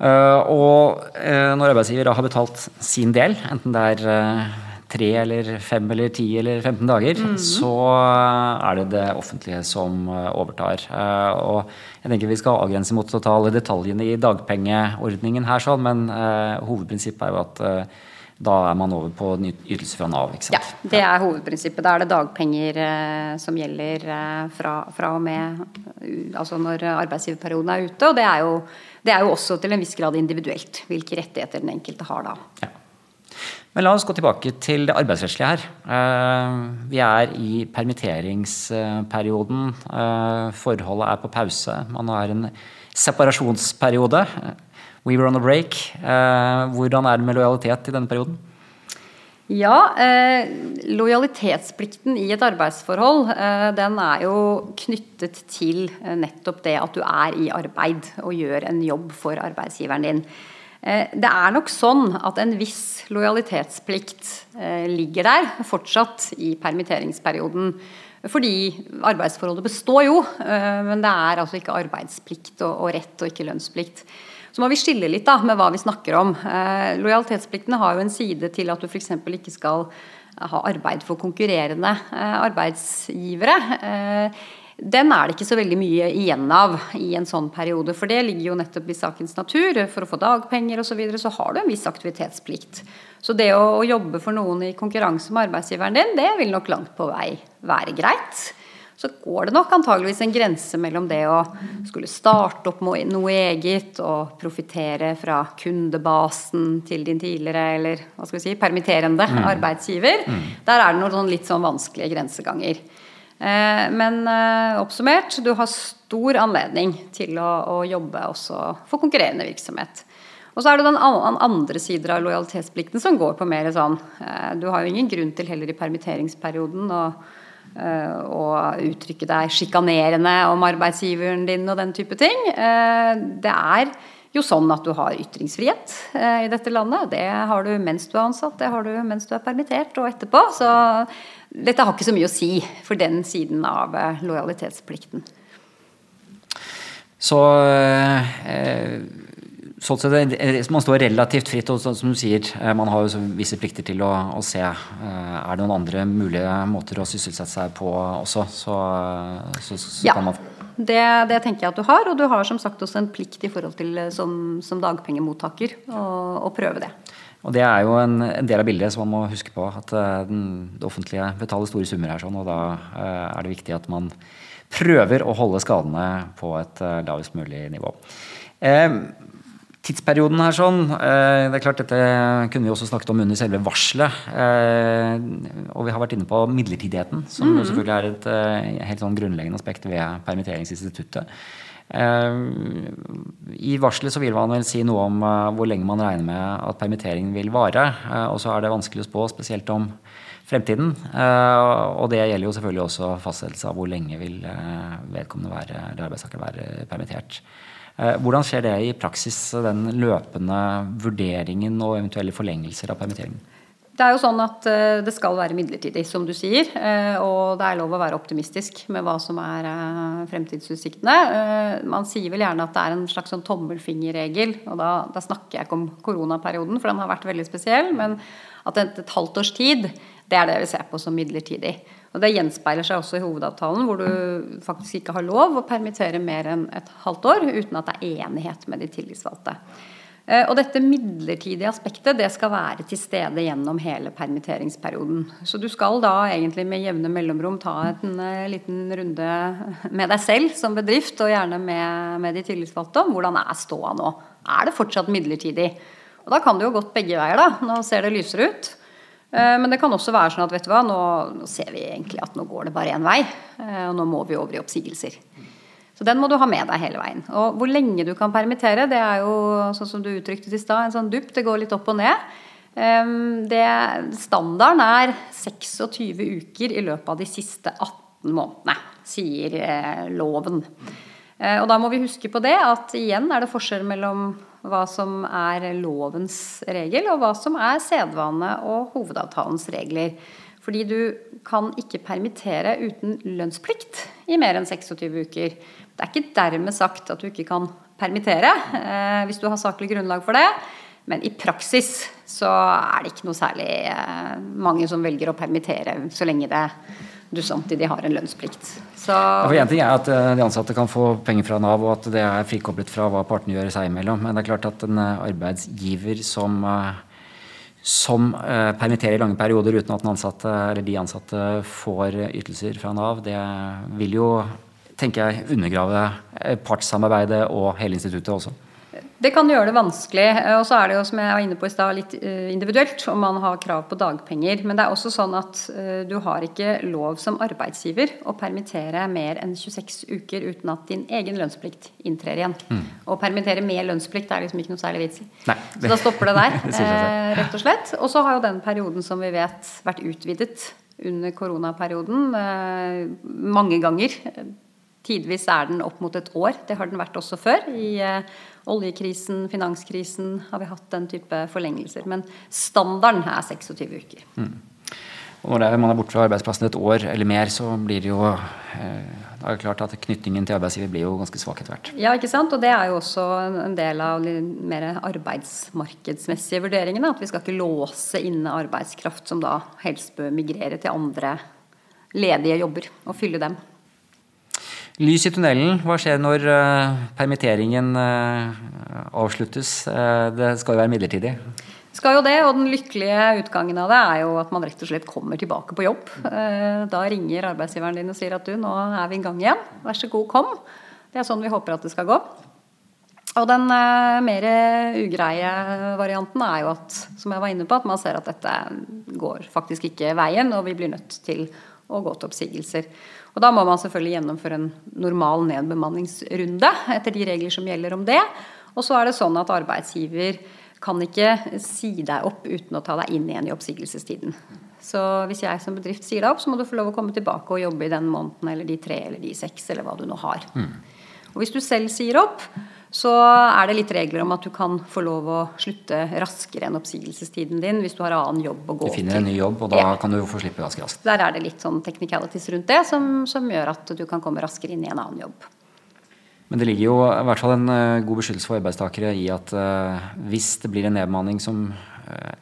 Eh, og uh, når arbeidsgiver da har betalt sin del, enten det er eh, tre eller fem eller ti eller 15 dager, så eh, er det det offentlige som overtar. Og jeg tenker vi skal avgrense mot å ta alle detaljene i dagpengeordningen her, sånn, men hovedprinsippet er jo at da er man over på en ytelse fra Nav. ikke sant?
Ja, det er hovedprinsippet. Da er det dagpenger eh, som gjelder eh, fra, fra og med uh, altså når arbeidsgiverperioden er ute. Og det er, jo, det er jo også til en viss grad individuelt hvilke rettigheter den enkelte har da.
Ja. Men la oss gå tilbake til det arbeidsrettslige her. Eh, Vi er i permitteringsperioden. Eh, Forholdet er på pause. Man har en separasjonsperiode. We were on a break. Eh, Hvordan er det med lojalitet i denne perioden?
Ja, eh, lojalitetsplikten i et arbeidsforhold, eh, den er jo knyttet til eh, nettopp det at du er i arbeid og gjør en jobb for arbeidsgiveren din. Eh, det er nok sånn at en viss lojalitetsplikt ligger der fortsatt i permitteringsperioden. Fordi arbeidsforholdet består jo, men det er altså ikke arbeidsplikt og, og rett og ikke lønnsplikt. Så må vi skille litt da, med hva vi snakker om. Eh, lojalitetspliktene har jo en side til at du f.eks. ikke skal ha arbeid for konkurrerende eh, arbeidsgivere. Eh, den er det ikke så veldig mye igjen av i en sånn periode. For det ligger jo nettopp i sakens natur. For å få dagpenger osv. Så, videre, så har du en viss aktivitetsplikt. Så det å, å jobbe for noen i konkurranse med arbeidsgiveren din, det vil nok langt på vei være greit. Så går det nok antageligvis en grense mellom det å skulle starte opp noe eget og profitere fra kundebasen til din tidligere eller hva skal vi si, permitterende arbeidsgiver. Der er det noen sånn litt sånn vanskelige grenseganger. Eh, Men eh, oppsummert, du har stor anledning til å, å jobbe også for konkurrerende virksomhet. Og så er det den andre sider av lojalitetsplikten som går på mer sånn eh, Du har jo ingen grunn til heller i permitteringsperioden å, eh, å uttrykke deg sjikanerende om arbeidsgiveren din og den type ting. Eh, Det er jo sånn at du har ytringsfrihet eh, i dette landet. Det har du mens du er ansatt, det har du mens du er permittert og etterpå. Så dette har ikke så mye å si for den siden av lojalitetsplikten.
Så eh, sånn sett, eh, man står relativt fritt, og som du sier, eh, man har jo visse plikter til å, å se eh, er det noen andre mulige måter å sysselsette seg på også. Så, så, så
Ja,
kan man
det, det tenker jeg at du har. Og du har som sagt også en plikt i forhold til eh, som, som dagpengemottaker å, prøve det.
Og det er jo en, en del av bildet som man må huske på. At eh, den, det offentlige betaler store summer her, sånn, og da eh, er det viktig at man prøver å holde skadene på et eh, lavest mulig nivå. Eh, tidsperioden her sånn, eh, det er klart Dette kunne vi også snakket om under selve varselet. Eh, og vi har vært inne på midlertidigheten, som jo selvfølgelig er et eh, helt sånn grunnleggende aspekt ved permitteringsinstituttet. I varselet så vil man vel si noe om hvor lenge man regner med at permitteringen vil vare. Og så er det vanskelig å spå, spesielt om fremtiden. Og det gjelder jo selvfølgelig også fastsettelse av hvor lenge vil vedkommende være, eller arbeidstaker være permittert. Hvordan skjer det i praksis, den løpende vurderingen og eventuelle forlengelser av permitteringen?
Det er jo sånn at eh, det skal være midlertidig, som du sier. Eh, og det er lov å være optimistisk med hva som er eh, fremtidsutsiktene. Man sier vel gjerne at det er en slags sånn tommelfingerregel. Og da, da, snakker jeg ikke om koronaperioden, for den har vært veldig spesiell. Men at et, et halvt års tid, det er det vi ser på som midlertidig. Og det gjenspeiler seg også i hovedavtalen, hvor du faktisk ikke har lov å permittere mer enn et halvt år uten at det er enighet med de tillitsvalgte. Eh, og dette midlertidige aspektet det skal være til stede gjennom hele permitteringsperioden. Så du skal da egentlig med jevne mellomrom ta en uh, liten runde med deg selv som bedrift, og gjerne med, med de tillitsvalgte om hvordan er ståa nå. Er det fortsatt midlertidig? Og da kan det jo gått begge veier, da. Nå ser det lysere ut. Uh, men det kan også være sånn at vet du hva, nå, ser vi egentlig at nå går det bare én vei. Uh, og nå må vi over i oppsigelser. Så den må du ha med deg hele veien. Og hvor lenge du kan permittere, det er jo sånn som du uttrykte i stad, en sånn dupp. Det går litt opp og ned. Ehm, det, standarden er 26 uker i løpet av de siste 18 månedene, sier eh, loven. Eh, og da må vi huske på det at igjen er det forskjell mellom hva som er lovens regel, og hva som er sedvane og hovedavtalens regler. Fordi du kan ikke permittere uten lønnsplikt i mer enn 26 uker. Det er ikke dermed sagt at du ikke kan permittere eh, hvis du har saklig grunnlag for det. Men i praksis så er det ikke noe særlig eh, mange som velger å permittere så lenge det du samtidig har en lønnsplikt. Så
ja, en ting er at eh, de ansatte kan få penger fra Nav, og at det er frikoblet fra hva partene gjør seg imellom. Men det er klart at en eh, arbeidsgiver som uh, som eh, permitterer i lange perioder uten at ansatte, de ansatte får ytelser fra Nav, det vil jo tenker jeg, undergrave eh, partssamarbeidet og hele instituttet også.
Det kan gjøre det vanskelig. Eh, og så er det jo, som jeg var inne på i stad, litt eh, individuelt om man har krav på dagpenger. Men det er også sånn at du har ikke lov som arbeidsgiver å permittere mer enn 26 uker uten at din egen lønnsplikt inntrer igjen. Mm. Å permittere med lønnsplikt er liksom ikke noe særlig vits i. Så da stopper det der, (laughs) rett og slett. Og så har jo den perioden som vi vet vært utvidet under koronaperioden mange ganger Tidvis er den opp mot et år. Det har den vært også før. I uh, oljekrisen, finanskrisen har vi hatt den type forlengelser. Men standarden er 26 uker. Mm.
Og når er, man er borte fra arbeidsplassen et år eller mer, så blir det jo eh, det er klart at Knytningen til arbeidsgiver blir jo ganske svak etter hvert.
Ja, ikke sant? og det er jo også en del av de mer arbeidsmarkedsmessige vurderingene. At vi skal ikke låse inne arbeidskraft som da helst bør migrere til andre ledige jobber, og fylle dem.
Lys i tunnelen. Hva skjer når uh, permitteringen uh, avsluttes? Uh, det skal jo være midlertidig.
Skal jo det, og den lykkelige utgangen av det er jo at man rett og slett kommer tilbake på jobb. Da ringer arbeidsgiveren din og sier at du, nå er vi i gang igjen. Vær så god, kom. Det er sånn vi håper at det skal gå. Og den mer ugreie varianten er jo at, som jeg var inne på, at man ser at dette går faktisk ikke veien, og vi blir nødt til å gå til oppsigelser. Og Da må man selvfølgelig gjennomføre en normal nedbemanningsrunde etter de regler som gjelder om det. Og så er det sånn at arbeidsgiver kan ikke si deg opp uten å ta deg inn igjen i oppsigelsestiden. Så hvis jeg som bedrift sier deg opp, så må du få lov å komme tilbake og jobbe i den måneden eller de tre eller de seks eller hva du nå har. Mm. Og hvis du selv sier opp, så er det litt regler om at du kan få lov å slutte raskere enn oppsigelsestiden din hvis du har annen jobb å gå
til. Du finner en ny jobb, og da ja. kan du få slippe ganske raskt.
Der er det litt sånn technicalities rundt det som, som, gjør at du kan komme raskere inn i en annen jobb.
Men det ligger jo i hvert fall en uh, god beskyttelse for arbeidstakere i at uh, hvis det blir en nedbemanning som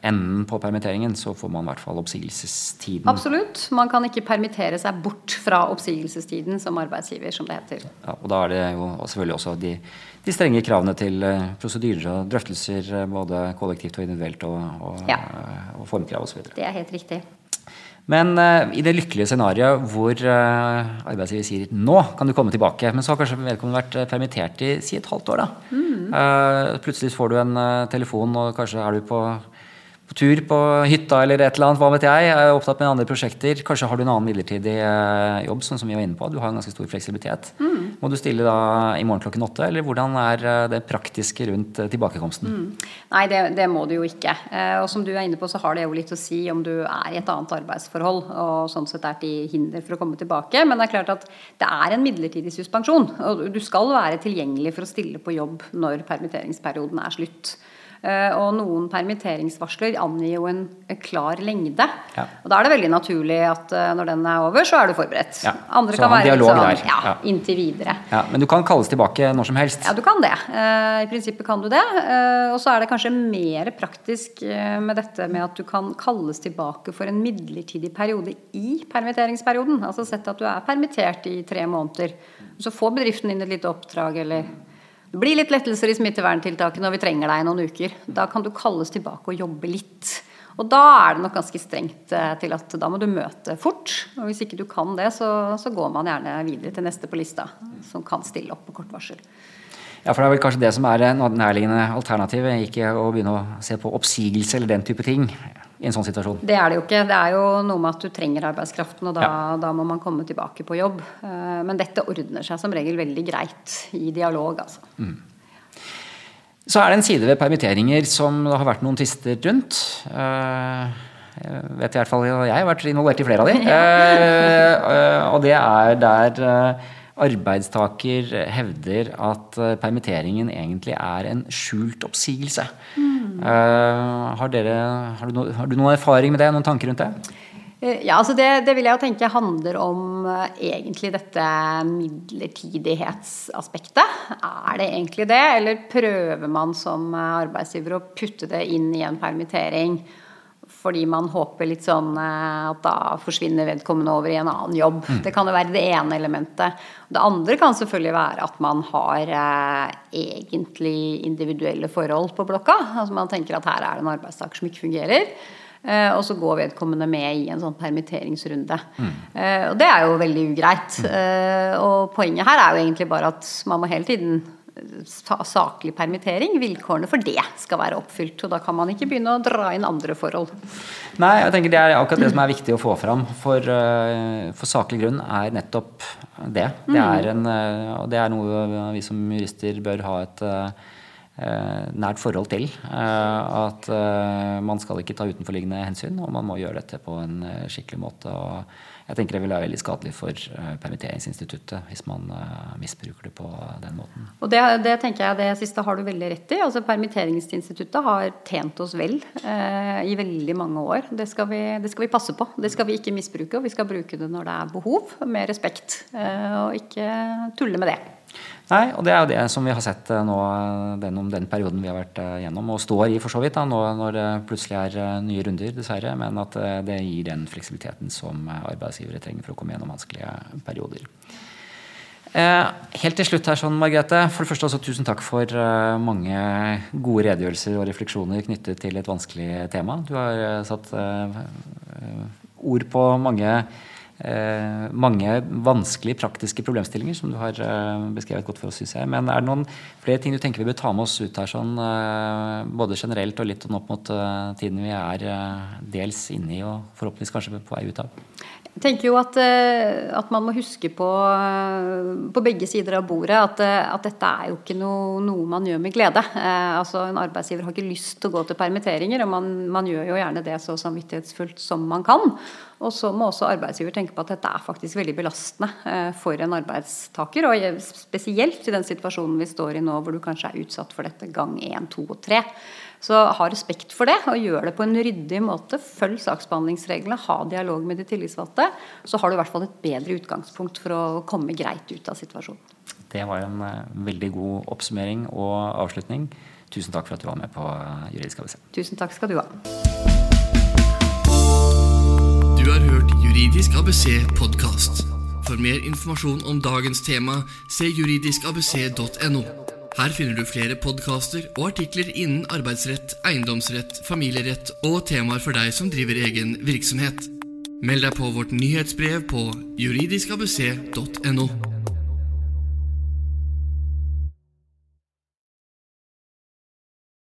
enden på permitteringen, så får man i hvert fall oppsigelsestiden.
Absolutt. Man kan ikke permittere seg bort fra oppsigelsestiden som arbeidsgiver, som det heter.
Ja, og da er det jo selvfølgelig også de de strenge kravene til eh, prosedyrer og drøftelser eh, både kollektivt og individuelt, og, og, ja. og formkrav osv.
Det er helt riktig.
Men uh, i det lykkelige scenarioet hvor uh, arbeidsgiver sier nå kan du komme tilbake, men så har kanskje vedkommende vært permittert i si et halvt år. da. Mm. Uh, plutselig får du en telefon, og kanskje er du på, på, tur på hytta eller et eller annet. Hva vet jeg. Er opptatt med andre prosjekter. Kanskje har du en annen midlertidig jobb, sånn som vi var inne på. Du har en ganske stor fleksibilitet. Mm. Må du stille da i morgen klokken åtte, eller hvordan er eh, det praktiske rundt eh, tilbakekomsten? Mm.
Nei, det, det, må du jo ikke. Eh, og som du er inne på, så har det jo litt å si om du er i et annet arbeidsforhold og sånn sett er til hinder for å komme tilbake. Men det er klart at det er en midlertidig suspensjon. Og du skal være tilgjengelig for å stille på jobb når permitteringsperioden er slutt. Eh, og noen permitteringsvarsler angir jo en klar lengde. Ja. Og da er det veldig naturlig at eh, når den er over, så er du forberedt. Ja. Andre så kan være litt sånn ja, inntil videre.
Ja, men du kan kalles tilbake når som helst?
Ja, du kan det. Eh, I prinsippet kan du det. Og så er det kanskje mer praktisk med dette med at du kan kalles tilbake for en midlertidig periode i permitteringsperioden. Altså sett at du er permittert i tre måneder. Så får bedriften inn et lite oppdrag eller det blir litt lettelser i smitteverntiltakene og vi trenger deg i noen uker. Da kan du kalles tilbake og jobbe litt. Og da er det nok ganske strengt eh, til at da må du møte fort. Og hvis ikke du kan det, så, så går man gjerne videre til neste på lista, som kan stille opp på kort varsel.
Ja, for det er vel kanskje det som er nærliggende alternativet, ikke å begynne å se på oppsigelse eller den type ting i en sånn situasjon?
Det er det jo ikke. Det er jo noe med at du trenger arbeidskraften, og da, ja. da, må man komme tilbake på jobb. Eh, men dette ordner seg som regel veldig greit i dialog, altså. Mm.
Så er det en side ved permitteringer som det har vært noen tvister rundt. Eh, jeg vet i hvert fall Jeg har vært involvert i flere av de. (laughs) Eh, og det er der arbeidstaker hevder at permitteringen egentlig er en skjult oppsigelse. Mm. Uh, har, dere, har, du no, har, du noen erfaring med det? Noen tanker rundt det?
Eh, ja, altså det, det, vil jeg jo tenke handler om egentlig dette midlertidighetsaspektet. Er det egentlig det, eller prøver man som arbeidsgiver å putte det inn i en permittering fordi man håper litt sånn at da forsvinner vedkommende over i en annen jobb. Mm. Det kan jo være det ene elementet. Det andre kan selvfølgelig være at man har eh, egentlig individuelle forhold på blokka. Altså man tenker at her er det en arbeidstaker som ikke fungerer. Eh, og så går vedkommende med i en sånn permitteringsrunde. Mm. Eh, og det er jo veldig ugreit. Mm. Eh, og poenget her er jo egentlig bare at man må hele tiden saklig permittering. Vilkårene for det skal være oppfylt. Og da kan man ikke begynne å dra inn andre forhold.
Nei, jeg tenker det er akkurat det som er viktig å få fram. For, eh, for saklig grunn er nettopp det. Det er, en, eh, og det er noe vi som jurister bør ha et eh, nært forhold til. At man skal ikke ta utenforliggende hensyn, og man må gjøre dette på en skikkelig måte. og jeg tenker det vil være veldig skadelig for uh, permitteringsinstituttet hvis man uh, misbruker det på den måten.
Og det, det, tenker jeg, det siste har du veldig rett i. Altså Permitteringsinstituttet har tjent oss vel eh, i veldig mange år. Det skal, vi, det skal, vi, passe på. Det skal vi ikke misbruke, og vi skal bruke det når det er behov, med respekt. og ikke tulle med det.
Nei, og det er jo det som vi har sett eh, nå gjennom den, perioden vi har vært eh, gjennom, og står i for så vidt, da, nå når det plutselig er eh, nye runder, dessverre. Men at det gir den fleksibiliteten som arbeidsgivere trenger for å komme gjennom vanskelige perioder. helt til slutt her, sånn, Margrethe. For det første også tusen takk for mange gode redegjørelser og refleksjoner knyttet til et vanskelig tema. Du har satt ord på mange Eh, mange vanskelige praktiske problemstillinger som du har eh, beskrevet godt for oss, syns jeg. Men er det noen flere ting du tenker vi bør ta med oss ut her, sånn, eh, både generelt og litt sånn opp mot tiden vi er dels inne i og forhåpentligvis kanskje på vei ut av?
Jeg tenker jo at, at man må huske på, på begge sider av bordet at, at dette er jo ikke noe, noe, man gjør med glede. altså En arbeidsgiver har ikke lyst til å gå til permitteringer, og man, man gjør jo gjerne det så samvittighetsfullt som man kan. Og så må også arbeidsgiver tenke på at dette er faktisk veldig belastende eh, for en arbeidstaker. Og spesielt i den situasjonen vi står i nå, hvor du kanskje er utsatt for dette gang én, to og tre. Så ha respekt for det, og gjør det på en ryddig måte. Følg saksbehandlingsreglene, ha dialog med de tillitsvalgte. Så har du i hvert fall et bedre utgangspunkt for å komme greit ut av situasjonen.
Det var en uh, veldig god oppsummering og avslutning. Tusen takk for at du var med på uh, Juridisk ABC.
Tusen takk skal du ha.
Du har hørt Juridisk ABC podkast. For mer informasjon om dagens tema, se juridiskabc.no. Her finner du flere podkaster og artikler innen arbeidsrett, eiendomsrett, familierett og temaer for deg som driver egen virksomhet. Meld deg på vårt nyhetsbrev på juridiskabc.no.